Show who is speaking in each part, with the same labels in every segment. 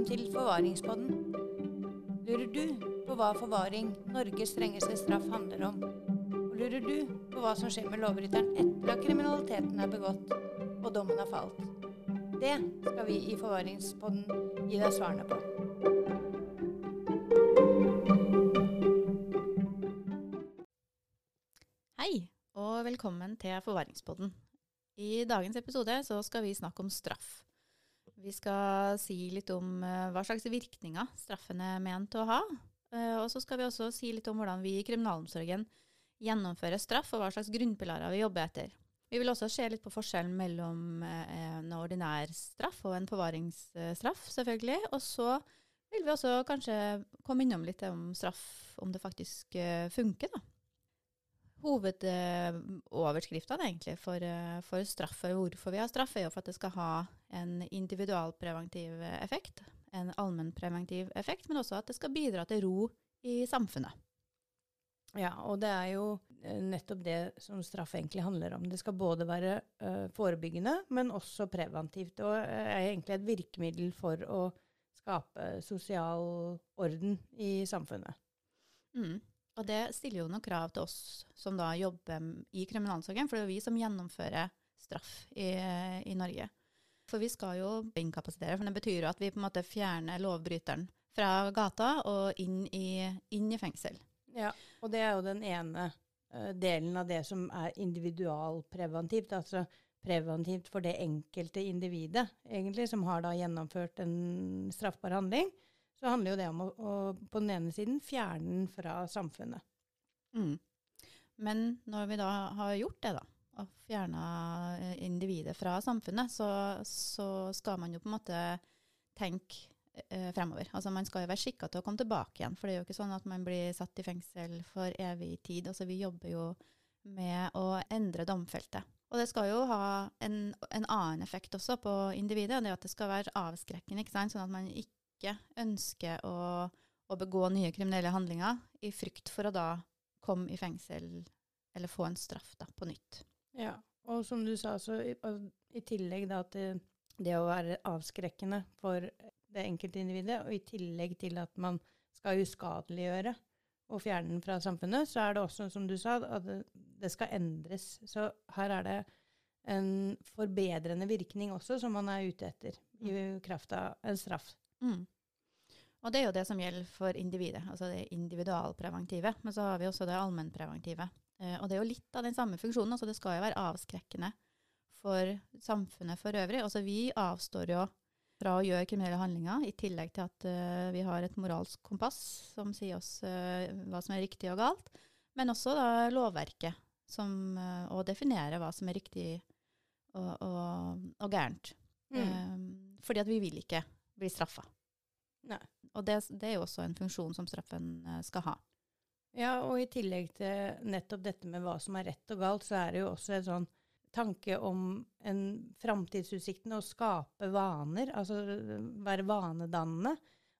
Speaker 1: Velkommen til Forvaringspodden. Lurer du på hva forvaring, Norges strengeste straff, handler om? Og lurer du på hva som skjer med lovbryteren etter at kriminaliteten er begått og dommen har falt? Det skal vi i Forvaringspodden gi deg svarene på.
Speaker 2: Hei, og velkommen til Forvaringspodden. I dagens episode så skal vi snakke om straff. Vi skal si litt om eh, hva slags virkninger straffen er ment å ha. Eh, og så skal vi også si litt om hvordan vi i kriminalomsorgen gjennomfører straff, og hva slags grunnpilarer vi jobber etter. Vi vil også se litt på forskjellen mellom eh, en ordinær straff og en forvaringsstraff, selvfølgelig. Og så vil vi også kanskje komme innom litt om straff, om det faktisk funker, da hovedoverskriftene egentlig for, eh, for straff, og hvorfor vi har straff, er jo for at det skal ha en individualpreventiv effekt, en allmennpreventiv effekt, men også at det skal bidra til ro i samfunnet.
Speaker 1: Ja, og det er jo eh, nettopp det som straff egentlig handler om. Det skal både være uh, forebyggende, men også preventivt. Og er egentlig et virkemiddel for å skape sosial orden i samfunnet.
Speaker 2: Mm. Og det stiller jo noen krav til oss som da jobber i kriminalomsorgen, for det er jo vi som gjennomfører straff i, i Norge. For vi skal jo inkapasitere, for det betyr jo at vi på en måte fjerner lovbryteren fra gata og inn i, inn i fengsel.
Speaker 1: Ja, og det er jo den ene uh, delen av det som er individualpreventivt. Altså preventivt for det enkelte individet, egentlig, som har da gjennomført en straffbar handling så handler jo det om å, å på den ene siden fjerne den fra samfunnet.
Speaker 2: Mm. Men når vi da har gjort det, da, og fjerna eh, individet fra samfunnet, så, så, skal man jo på en måte tenke eh, fremover. Altså Man skal jo være skikka til å komme tilbake igjen. For det er jo ikke sånn at man blir satt i fengsel for evig tid. Altså Vi jobber jo med å endre domfeltet. Og det skal jo ha en, en annen effekt også på individet, det er at det skal være avskrekkende. ikke sant? Sånn at man ikke ikke ønsker å, å, begå nye kriminelle handlinger i frykt for å da komme i fengsel eller få en straff da, på nytt.
Speaker 1: Ja, og som du sa, så i, i tillegg da til det å være avskrekkende for det enkelte individet, og i tillegg til at man skal uskadeliggjøre og fjerne den fra samfunnet, så er det også, som du sa, at det, det skal endres. Så her er det en forbedrende virkning også som man er ute etter, i mm. kraft av en straff. Mm.
Speaker 2: Og det er jo det som gjelder for individet, altså det individualpreventive. Men så har vi også det allmennpreventive. Eh, og det er jo litt av den samme funksjonen. altså Det skal jo være avskrekkende for samfunnet for øvrig. Altså vi avstår jo fra å gjøre kriminelle handlinger, i tillegg til at uh, vi har et moralsk kompass som sier oss uh, hva som er riktig og galt. Men også da lovverket, som, uh, definere definerer hva som er riktig og, og, og gærent. Mm. fordi at vi vil ikke blir straffa. Og det, det, er jo også en funksjon som straffen eh, skal ha.
Speaker 1: Ja, og i tillegg til nettopp dette med hva som er rett og galt, så er det jo også en sånn tanke om en framtidsutsikten å skape vaner, altså være vanedannende.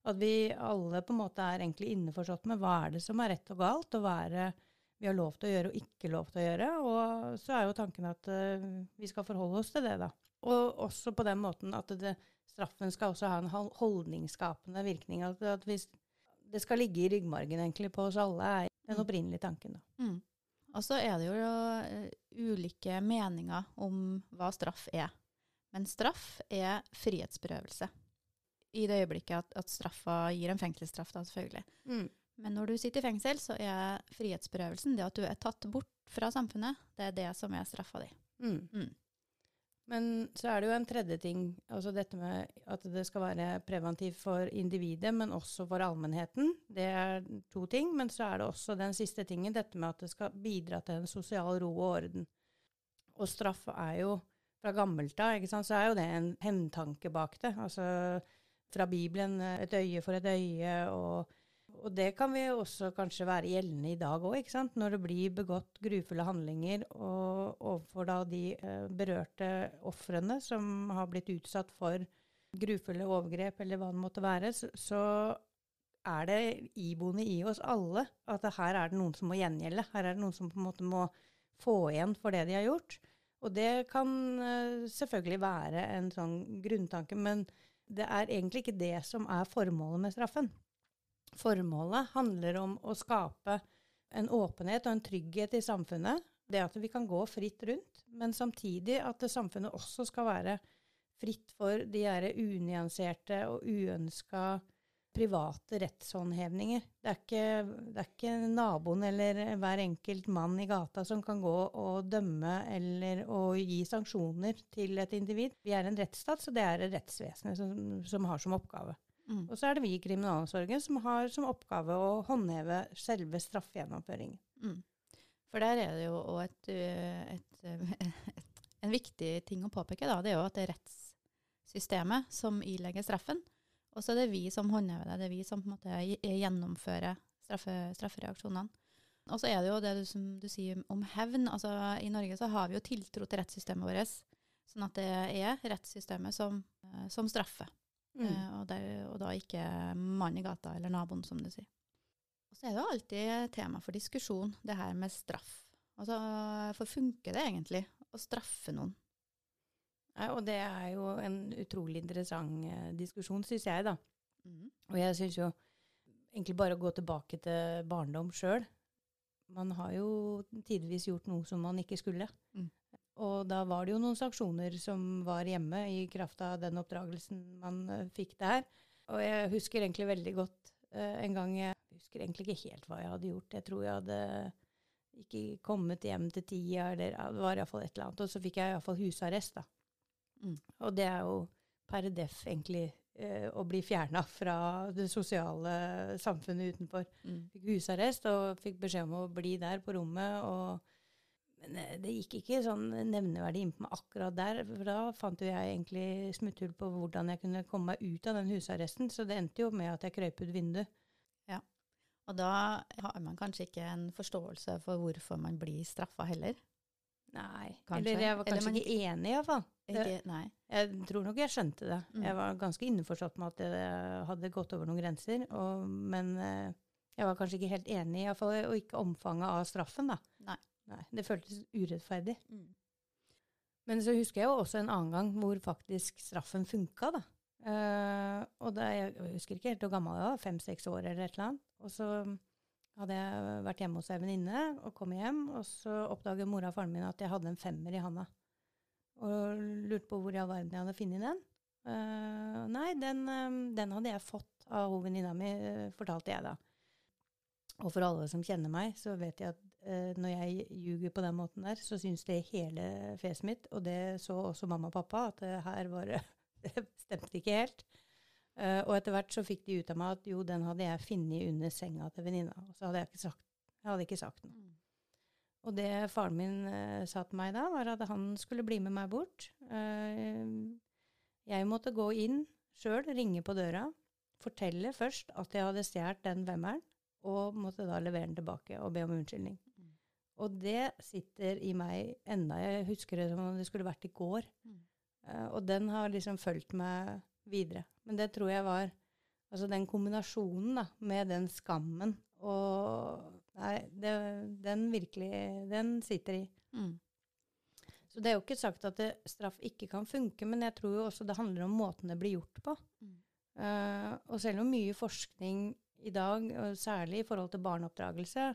Speaker 1: At vi alle på en måte er egentlig innforstått med hva er det som er rett og galt, og hva er det vi har lov til å gjøre og ikke lov til å gjøre. Og så er jo tanken at uh, vi skal forholde oss til det, da. Og også på den måten at det, straffen skal også ha en holdningsskapende virkning. At, at hvis det skal ligge i ryggmargen egentlig på oss alle, er den mm. opprinnelige tanken. Da. Mm.
Speaker 2: Og så er det jo uh, ulike meninger om hva straff er. Men straff er frihetsberøvelse. I det øyeblikket at, at straffa gir en fengselsstraff, da, selvfølgelig. Mm. Men når du sitter i fengsel, så er frihetsberøvelsen det at du er tatt bort fra samfunnet, det er det som er straffa di. Mm.
Speaker 1: Men så er det jo en tredje ting, altså dette med at det skal være preventivt for individet, men også for allmennheten. Det er to ting. Men så er det også den siste tingen, dette med at det skal bidra til en sosial ro og orden. Og straff er jo fra gammelt av, ikke sant, så er jo det en hevntanke bak det. Altså fra Bibelen et øye for et øye og og det kan vi også kanskje være gjeldende i dag òg, ikke sant. Når det blir begått grufulle handlinger og overfor da de eh, berørte ofrene som har blitt utsatt for grufulle overgrep eller hva det måtte være, så, så er det iboende i oss alle at her er det noen som må gjengjelde. Her er det noen som på en måte må få igjen for det de har gjort. Og det kan uh, selvfølgelig være en sånn grunntanke, men det er egentlig ikke det som er formålet med straffen. Formålet handler om å skape en åpenhet og en trygghet i samfunnet. Det at vi kan gå fritt rundt, men samtidig at samfunnet også skal være fritt for de her unyanserte og uønska private rettshåndhevninger. Det er, ikke, det er ikke naboen eller hver enkelt mann i gata som kan gå og dømme eller å gi sanksjoner til et individ. Vi er en rettsstat, så det er rettsvesenet som, som har som oppgave. Mm. Og så er det vi i kriminalomsorgen som har som oppgave å håndheve selve straffegjennomføringen. Mm.
Speaker 2: For der er det jo òg et, et, et, en viktig ting å påpeke, da. Det er jo at det er rettssystemet som ilegger straffen. Og så er det vi som håndhever det. Det er vi som på en måte gjennomfører straffe, straffereaksjonene. Og så er det jo det du, som du sier om hevn. Altså, I Norge så har vi jo tiltro til rettssystemet vårt. Sånn at det er rettssystemet som, eh, som straffer. Mm. Uh, og, der, og, da ikke mann i gata eller naboen, som du sier. Og så er det alltid tema for diskusjon, det her med straff. Altså, For funker det egentlig å straffe noen?
Speaker 1: Ja, og det er jo en utrolig interessant uh, diskusjon, syns jeg, da. Mm. Og jeg syns jo egentlig bare å gå tilbake til barndom sjøl. Man har jo tidvis gjort noe som man ikke skulle. Mm. Og da var det jo noen sanksjoner som var hjemme i kraft av den oppdragelsen man uh, fikk der. Og jeg husker egentlig veldig godt uh, en gang Jeg husker egentlig ikke helt hva jeg hadde gjort. Jeg tror jeg hadde ikke kommet hjem til tida, eller det var iallfall et eller annet. Og så fikk jeg iallfall husarrest, da. Mm. Og det er jo per def egentlig uh, å bli fjerna fra det sosiale samfunnet utenfor. Mm. Fikk husarrest og fikk beskjed om å bli der på rommet. og men eh, det gikk ikke sånn nevneverdig inn på meg akkurat der. For da fant jo jeg egentlig smutthull på hvordan jeg kunne komme meg ut av den husarresten. Så det endte jo med at jeg krøp ut vinduet.
Speaker 2: Ja. Og da har man kanskje ikke en forståelse for hvorfor man blir straffa heller?
Speaker 1: Nei. Kanskje. Eller jeg var kanskje ikke enig, iallfall. Jeg tror nok jeg skjønte det. Mm. Jeg var ganske innforstått med at det hadde gått over noen grenser. Og, men eh, jeg var kanskje ikke helt enig, iallfall, og ikke omfanget av straffen, da. Nei. Det føltes urettferdig. Mm. Men så husker jeg jo også en annen gang hvor faktisk straffen funka, da. Uh, og da, jeg husker ikke helt hvor gammel jeg var, fem-seks år eller et eller annet. Og så hadde jeg vært hjemme hos ei venninne og kom hjem, og så oppdaget mora og faren min at jeg hadde en femmer i handa. Og lurte på hvor i all verden jeg hadde funnet den. Uh, nei, den, um, den, hadde jeg fått av venninna mi, fortalte jeg da. Og for alle som kjenner meg, så vet jeg at eh, når jeg ljuger på den måten der, så syns det hele fjeset mitt, og det så også mamma og pappa, at det her var Det stemte ikke helt. Eh, og etter hvert så fikk de ut av meg at jo, den hadde jeg funnet under senga til venninna. Og så hadde jeg ikke sagt, jeg hadde ikke sagt den. Mm. Og det faren min eh, sa til meg da, var at han skulle bli med meg bort. Uh, jeg måtte gå inn sjøl, ringe på døra, fortelle først at jeg hadde stjålet den vemmeren og måtte da levere den tilbake og be om unnskyldning. Og det sitter i meg enda. Jeg husker det som om det skulle vært i går. Mm. Uh, og den har liksom fulgt meg videre. Men det tror jeg var Altså den kombinasjonen da, med den skammen og Nei, det, den virkelig Den sitter i. Mm. Så det er jo ikke sagt at det, straff ikke kan funke, men jeg tror jo også det handler om måten det blir gjort på. Mm. Uh, og selv om mye forskning i dag, særlig i forhold til barneoppdragelse,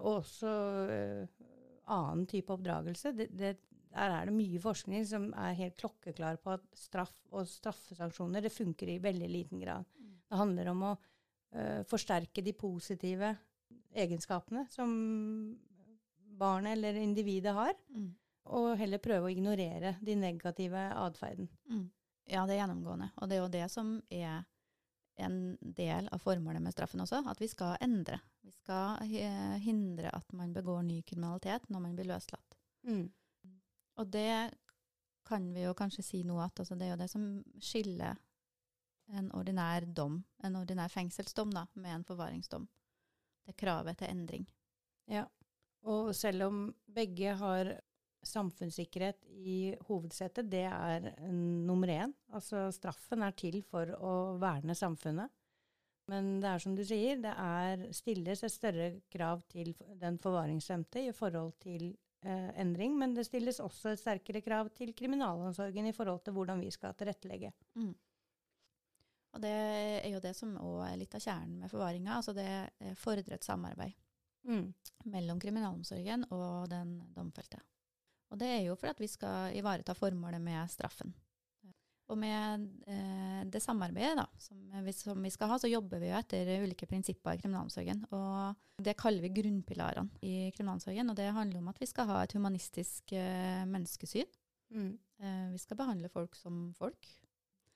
Speaker 1: og også eh, annen type oppdragelse. Det, det, der er det mye forskning som er helt klokkeklar på at straff og straffesanksjoner det funker i veldig liten grad. Mm. Det handler om å uh, forsterke de positive egenskapene som barnet eller individet har, mm. og heller prøve å ignorere de negative atferden. Mm.
Speaker 2: Ja, det er gjennomgående. Og det er jo det som er en del av formålet med straffen også, at vi skal endre. Vi skal hindre at man begår ny kriminalitet når man blir løslatt. Mm. Og det kan vi jo kanskje si noe at altså det er jo det som skiller en ordinær dom, en ordinær fengselsdom, da, med en forvaringsdom. Det er kravet til endring.
Speaker 1: Ja, og selv om begge har samfunnssikkerhet i hovedsetet, det er nummer én. Altså straffen er til for å verne samfunnet. Men det er som du sier, det er, stilles et større krav til den forvaringsdømte i forhold til eh, endring, men det stilles også et sterkere krav til kriminalomsorgen i forhold til hvordan vi skal tilrettelegge. Mm.
Speaker 2: Og det er jo det som òg er litt av kjernen med forvaringa. Altså det fordrer fordret samarbeid
Speaker 1: Mm.
Speaker 2: mellom kriminalomsorgen og den domfelte. Og det er jo for at vi skal ivareta formålet med straffen. Og med eh, det samarbeidet da, som vi, som vi skal ha, så jobber vi jo etter ulike prinsipper i kriminalomsorgen. Og det kaller vi grunnpilarene i kriminalomsorgen. Og det handler om at vi skal ha et humanistisk eh, menneskesyn.
Speaker 1: Mm.
Speaker 2: Eh, vi skal behandle folk som folk.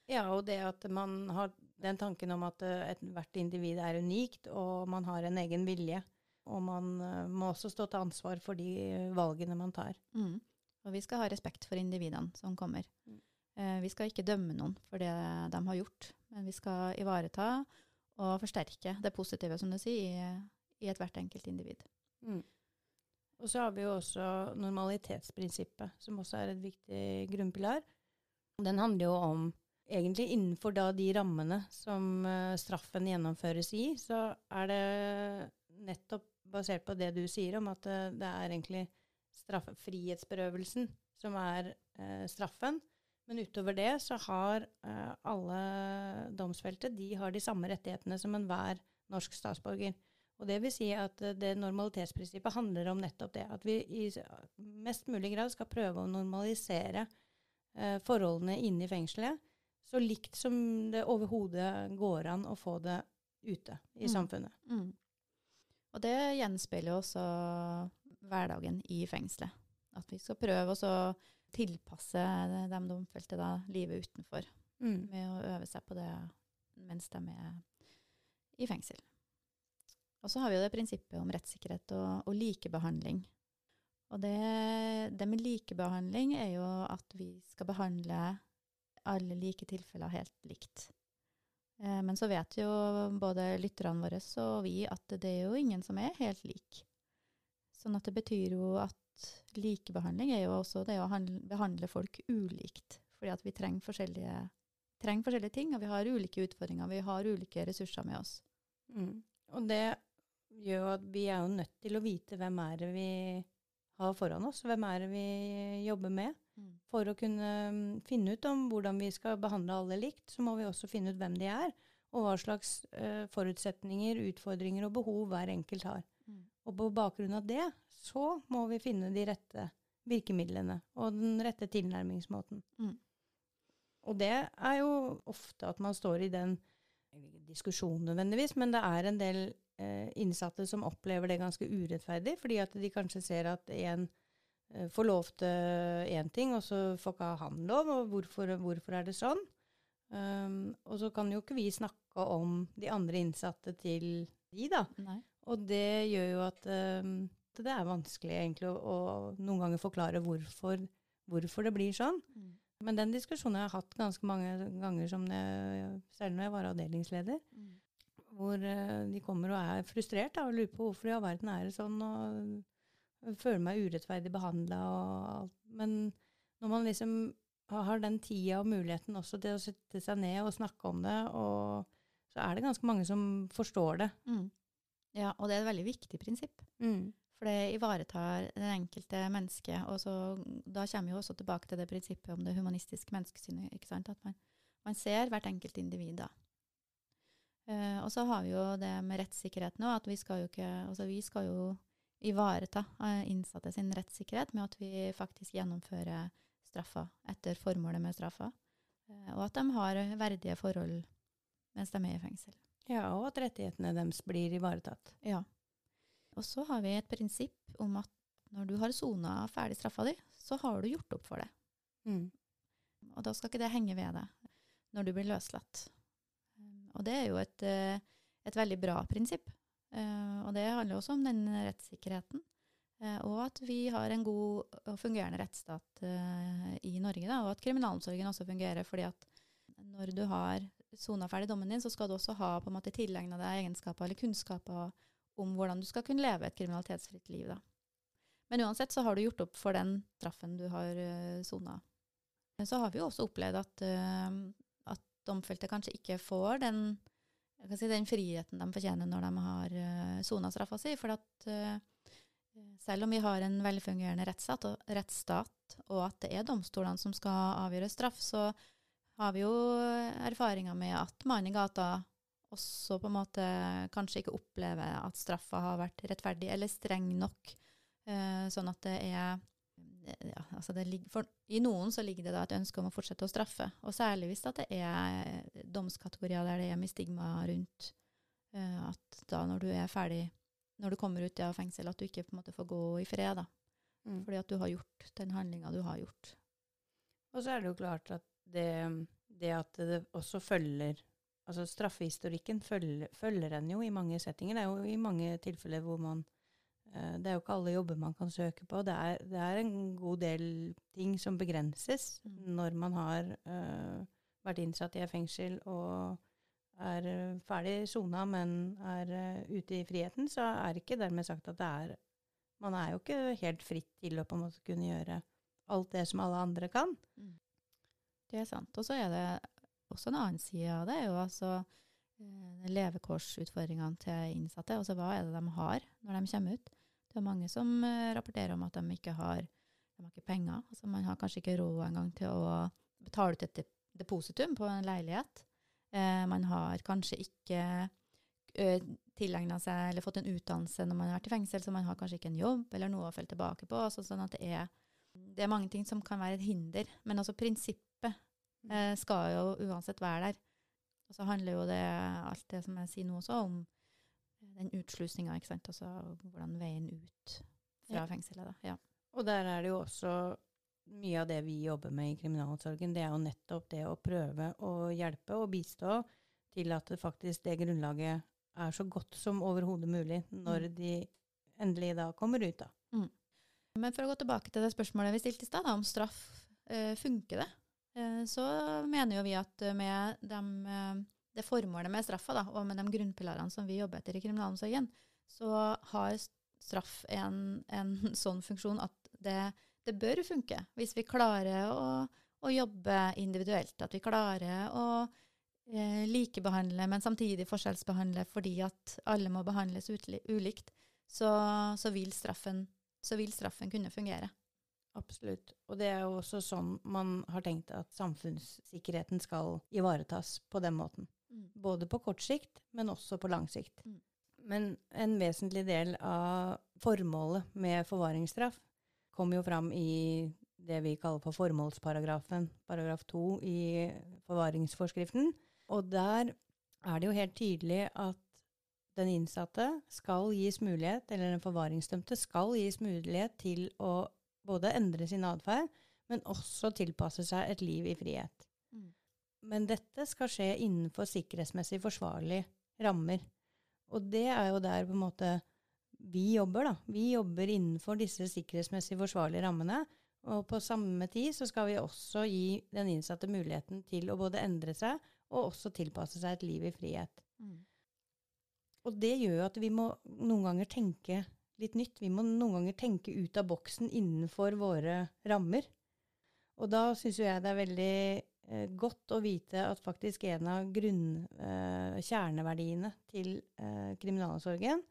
Speaker 1: Ja, og det at man har den tanken om at eh, ethvert individ er unikt, og man har en egen vilje. Og man eh, må også stå til ansvar for de valgene man tar.
Speaker 2: Mm. Og vi skal ha respekt for individene som kommer.
Speaker 1: Mm.
Speaker 2: Eh, vi skal ikke dømme noen for det de har gjort, men vi skal ivareta og forsterke det positive, som du sier, i, i ethvert enkelt individ.
Speaker 1: Mm. Og så har vi jo også normalitetsprinsippet, som også er et viktig grunnpilar. Den handler jo om egentlig innenfor da de rammene som eh, straffen gjennomføres i, så er det nettopp basert på det du sier om at eh, det er egentlig straff, frihetsberøvelsen som er eh, straffen. Men utover det så har uh, alle domsfelte de har de samme rettighetene som enhver norsk statsborger. Og det vil si at eh, det normalitetsprinsippet handler om nettopp det. At vi i mest mulig grad skal prøve å normalisere uh, forholdene inne i fengselet så likt som det overhodet går an å få det ute i
Speaker 2: Mm.
Speaker 1: samfunnet.
Speaker 2: Mm. Og det gjenspeiler jo også hverdagen i fengselet. At vi skal prøve å tilpasse de domfelte da, livet utenfor,
Speaker 1: Mm.
Speaker 2: med å øve seg på det mens de er i fengsel. Og så har vi jo det prinsippet om rettssikkerhet og, og likebehandling. Og det, det med likebehandling er jo at vi skal behandle alle like tilfeller helt likt. Eh, men så vet jo både lytterne våre og vi at det er jo ingen som er helt lik. Sånn at det betyr jo at likebehandling er jo også det å handle, behandle folk ulikt. Fordi at vi trenger forskjellige, trenger forskjellige ting, og vi har ulike utfordringer. Vi har ulike ressurser med oss.
Speaker 1: Mm. Og det gjør at vi er jo nødt til å vite hvem er det vi har foran oss, hvem er det vi jobber med. For å kunne mm, finne ut om hvordan vi skal behandle alle likt, så må vi også finne ut hvem de er, og hva slags uh, forutsetninger, utfordringer og behov hver enkelt har. Og på bakgrunn av det så må vi finne de rette virkemidlene og den rette tilnærmingsmåten.
Speaker 2: Mm.
Speaker 1: Og det er jo ofte at man står i den diskusjonen nødvendigvis, men det er en del eh, innsatte som opplever det ganske urettferdig, fordi at de kanskje ser at en eh, får lov til én ting, og så får ikke han lov, og hvorfor, hvorfor er det sånn? Um, og så kan jo ikke vi snakke om de andre innsatte til de, da.
Speaker 2: Nei.
Speaker 1: Og det gjør jo at um, det er vanskelig egentlig å, å noen ganger forklare hvorfor, hvorfor det blir sånn.
Speaker 2: Mm.
Speaker 1: Men den diskusjonen jeg har jeg hatt ganske mange ganger, som jeg, selv når jeg var avdelingsleder.
Speaker 2: Mm.
Speaker 1: Hvor eh, de kommer og er frustrert da, og lurer på hvorfor i all verden er det sånn, og føler meg urettferdig behandla og alt. Men når man liksom har den tida og muligheten også til å sette seg ned og snakke om det, og så er det ganske mange som forstår det.
Speaker 2: Mm. Ja, og det er et veldig viktig prinsipp. For det ivaretar det enkelte mennesket. Og så, da kommer vi også tilbake til det prinsippet om det humanistiske menneskesynet. ikke sant? At man, man ser hvert enkelt individ da. Uh, og så har vi jo det med rettssikkerhet nå, at vi skal jo ikke altså vi skal jo ivareta eh, innsatte sin rettssikkerhet med at vi faktisk gjennomfører straffa etter formålet med straffa. Eh, og at de har verdige forhold mens de er i fengsel.
Speaker 1: Ja, og at rettighetene deres blir ivaretatt.
Speaker 2: Ja. Og så har vi et prinsipp om at når du har sona ferdig straffa di, så har du gjort opp for det. Og da skal ikke det henge ved deg når du blir løslatt. Og det er jo et, eh, et veldig bra prinsipp. Eh, Og det handler også om den rettssikkerheten. Eh, Og at vi har en god og fungerende rettsstat i Norge, da, og at kriminalomsorgen også fungerer. fordi at når du har sona ferdig dommen din, så skal du også ha på en måte tilegna deg egenskaper eller kunnskaper om hvordan du skal kunne leve et kriminalitetsfritt liv. Da. Men uansett så har du gjort opp for den straffen du har uh, sona. Så har vi jo også opplevd at, eh, at domfelte kanskje ikke får den, si, den friheten de fortjener når de har uh, sona straffa si. For at eh, selv om vi har en velfungerende rettsstat og, rettsstat, og at det er domstolene som skal avgjøre straff, så har vi jo erfaringer med at mannen i gata også på en måte kanskje ikke opplever at straffa har vært rettferdig eller streng nok. Eh, sånn at det er ja, altså det ligger, for, I noen så ligger det da et ønske om å fortsette å straffe, og særlig hvis det er domskategorier der det er mye stigma rundt. Eh, at da når du er ferdig, når du kommer ut av fengsel, at du ikke på en måte får gå i fred. da. Mm. Fordi at du har gjort den handlinga du har gjort.
Speaker 1: Og så er det jo klart at det, det at det også følger Altså straffehistorikken følger, følger en jo i mange settinger. Det er jo i mange tilfeller hvor man eh, Det er jo ikke alle jobber man kan søke på. Det er, det er en god del ting som begrenses mm. når man har uh, vært innsatt i et fengsel og er ferdig sona, men er uh, ute i friheten, så er det ikke dermed sagt at det er Man er jo ikke helt fritt til å på en måte kunne gjøre alt det som alle andre kan. Mm.
Speaker 2: Det er sant. Og så er det også en annen side av det, er jo altså eh, levekårsutfordringene til innsatte. Altså hva er det de har når de kommer ut? Det er mange som eh, rapporterer om at de ikke har, de har ikke penger. Altså man har kanskje ikke råd engang til å betale ut et depositum på en leilighet. Eh, man har kanskje ikke eh, tilegna seg eller fått en utdannelse når man har vært i fengsel, så man har kanskje ikke en jobb eller noe å følge tilbake på. Altså sånn at det er, det er mange ting som kan være et hinder. Men altså prinsippet Mm. eh, skal jo uansett være der. Og så handler jo det, alt det som jeg sier nå også, om den utslusninga, ikke sant. Altså hvordan veien ut fra ja. fengselet, da. Ja.
Speaker 1: Og der er det jo også mye av det vi jobber med i kriminalomsorgen, det er jo nettopp det å prøve å hjelpe og bistå til at det faktisk det grunnlaget er så godt som overhodet mulig når mm. de endelig da kommer ut. da. Mm.
Speaker 2: Men for å gå tilbake til det spørsmålet vi stilte i stad, om straff, eh, funker det? Eh, så mener jo vi at med de, eh, det formålet med straffa, da, og med de grunnpilarene som vi jobber etter i kriminalomsorgen, så har straff en, en sånn funksjon at det, det, bør funke. Hvis vi klarer å, å jobbe individuelt, at vi klarer å eh, likebehandle, men samtidig forskjellsbehandle fordi at alle må behandles ulikt, så, så, vil straffen, så vil straffen kunne fungere.
Speaker 1: Absolutt. Og det er jo også sånn man har tenkt at samfunnssikkerheten skal ivaretas på den måten. Mm. Både på kort sikt, men også på lang sikt. Mm. Men en vesentlig del av formålet med forvaringsstraff kom jo fram i det vi kaller for formålsparagrafen, paragraf 2 i forvaringsforskriften. Og der er det jo helt tydelig at den innsatte skal gis mulighet, eller den forvaringsdømte skal gis mulighet til å både endre sin atferd, men også tilpasse seg et liv i frihet. Mm. Men dette skal skje innenfor sikkerhetsmessig forsvarlige rammer. Og det er jo der på en måte vi jobber, da. Vi jobber innenfor disse sikkerhetsmessig forsvarlige rammene. Og på samme tid så skal vi også gi den innsatte muligheten til å både endre seg og også tilpasse seg et liv i frihet. Mm. Og det gjør jo at vi må noen ganger tenke litt nytt. Vi må noen ganger tenke ut av boksen innenfor våre rammer. Og da syns jeg det er veldig eh, godt å vite at faktisk en av grunn, eh, kjerneverdiene til eh, kriminalomsorgen,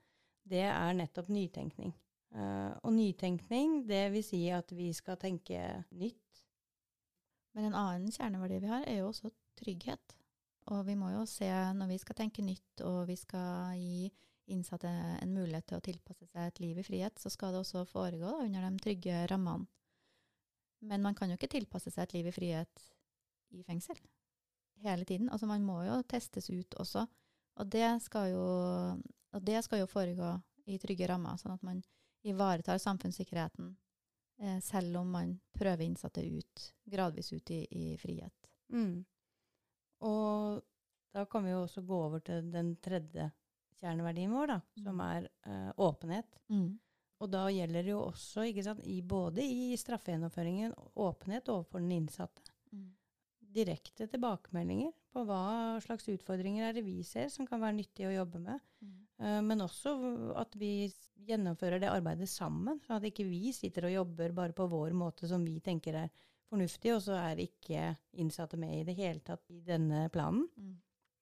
Speaker 1: det er nettopp nytenkning. Eh, og nytenkning, det vil si at vi skal tenke nytt.
Speaker 2: Men en annen kjerneverdi vi har, er jo også trygghet. Og vi må jo se, når vi skal tenke nytt og vi skal gi innsatte en mulighet til å tilpasse seg et liv i frihet, så skal det også foregå da, under de trygge rammene. Men man kan jo ikke tilpasse seg et liv i frihet i fengsel hele tiden. Altså man må jo testes ut også. Og det skal jo, det skal jo foregå i trygge rammer, sånn at man ivaretar samfunnssikkerheten eh, selv om man prøver innsatte ut, gradvis ut i, i frihet. Mm.
Speaker 1: Og da kan vi jo også gå over til den tredje kjerneverdien vår, da, som mm. er uh, åpenhet. Mm. Og da gjelder det jo også, sant, i, både i straffegjennomføringen, åpenhet overfor den innsatte. Mm. Direkte tilbakemeldinger på hva slags utfordringer er det vi ser som kan være nyttig å jobbe med. Mm. Uh, men også at vi gjennomfører det arbeidet sammen, sånn at ikke vi sitter og jobber bare på vår måte som vi tenker er fornuftig, og så er ikke innsatte med i det hele tatt i denne planen. Mm.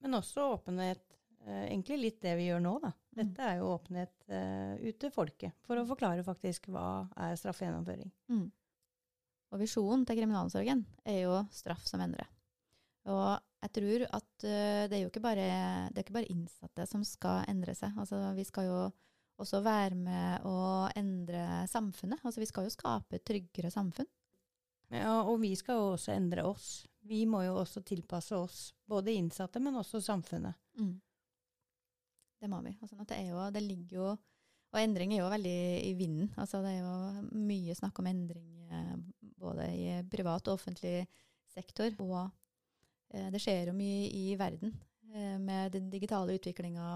Speaker 1: Men også åpenhet egentlig litt det vi gjør nå, da. Mm. Dette er jo åpenhet uh, ut til folket, for å mm. forklare faktisk hva er straffegjennomføring. Mm.
Speaker 2: Og visjonen til kriminalomsorgen er jo straff som endrer. Og jeg tror at uh, det er jo ikke bare, det er ikke bare innsatte som skal endre seg. Altså, vi skal jo også være med å endre samfunnet. Altså, vi skal jo skape et tryggere samfunn.
Speaker 1: Ja, og vi skal jo også endre oss. Vi må jo også tilpasse oss, både innsatte, men også samfunnet. Mm.
Speaker 2: Det må vi. Altså, det, jo, det, ligger jo Og endring er jo veldig i vinden. Altså, det er jo mye snakk om endring eh, både i privat og offentlig sektor. Og eh, det skjer jo mye i verden eh, med den digitale utviklinga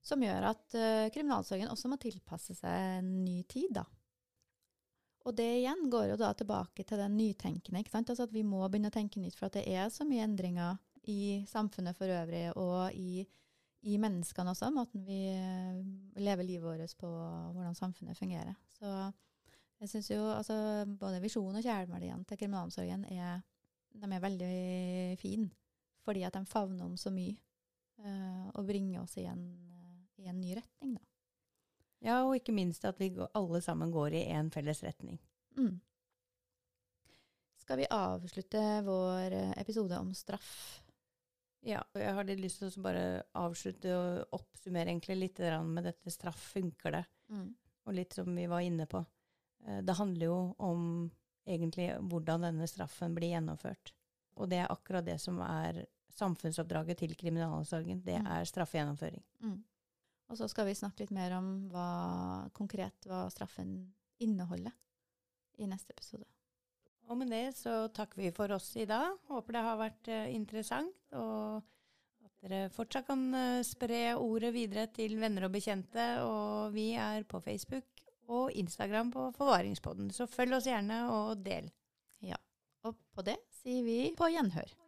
Speaker 2: som gjør at kriminalomsorgen også må tilpasse seg en ny tid. da. Og det igjen går jo da tilbake til den nytenkende. ikke sant? Altså At vi må begynne å tenke nytt, for at det er så mye endringer i samfunnet for øvrig, og i, i menneskene også, måten vi eh, lever livet vårt på, hvordan samfunnet fungerer. Så jeg syns jo altså både visjonen og kjerneverdiene til kriminalomsorgen er, de er veldig fine, fordi at de favner om så mye, uh, og bringer oss i en, i en ny retning, da.
Speaker 1: Ja, og ikke minst at vi alle sammen går i én felles retning. Mm.
Speaker 2: Skal vi avslutte vår eh, episode om straff?
Speaker 1: Ja, og jeg har litt lyst til å bare avslutte og oppsummere egentlig litt med dette straff funker det, mm. og litt som vi var inne på. Eh, det handler jo om egentlig hvordan denne straffen blir gjennomført. Og det er akkurat det som er samfunnsoppdraget til kriminalomsorgen. Det mm. er straffegjennomføring. Mm.
Speaker 2: Og så skal vi snakke litt mer om hva, konkret hva straffen inneholder i neste episode.
Speaker 1: Og med det så takker vi for oss i dag. Håper det har vært uh, interessant, og at dere fortsatt kan uh, spre ordet videre til venner og bekjente. Og vi er på Facebook og Instagram på Forvaringspodden, så følg oss gjerne og del.
Speaker 2: Ja. Og på det sier vi på gjenhør.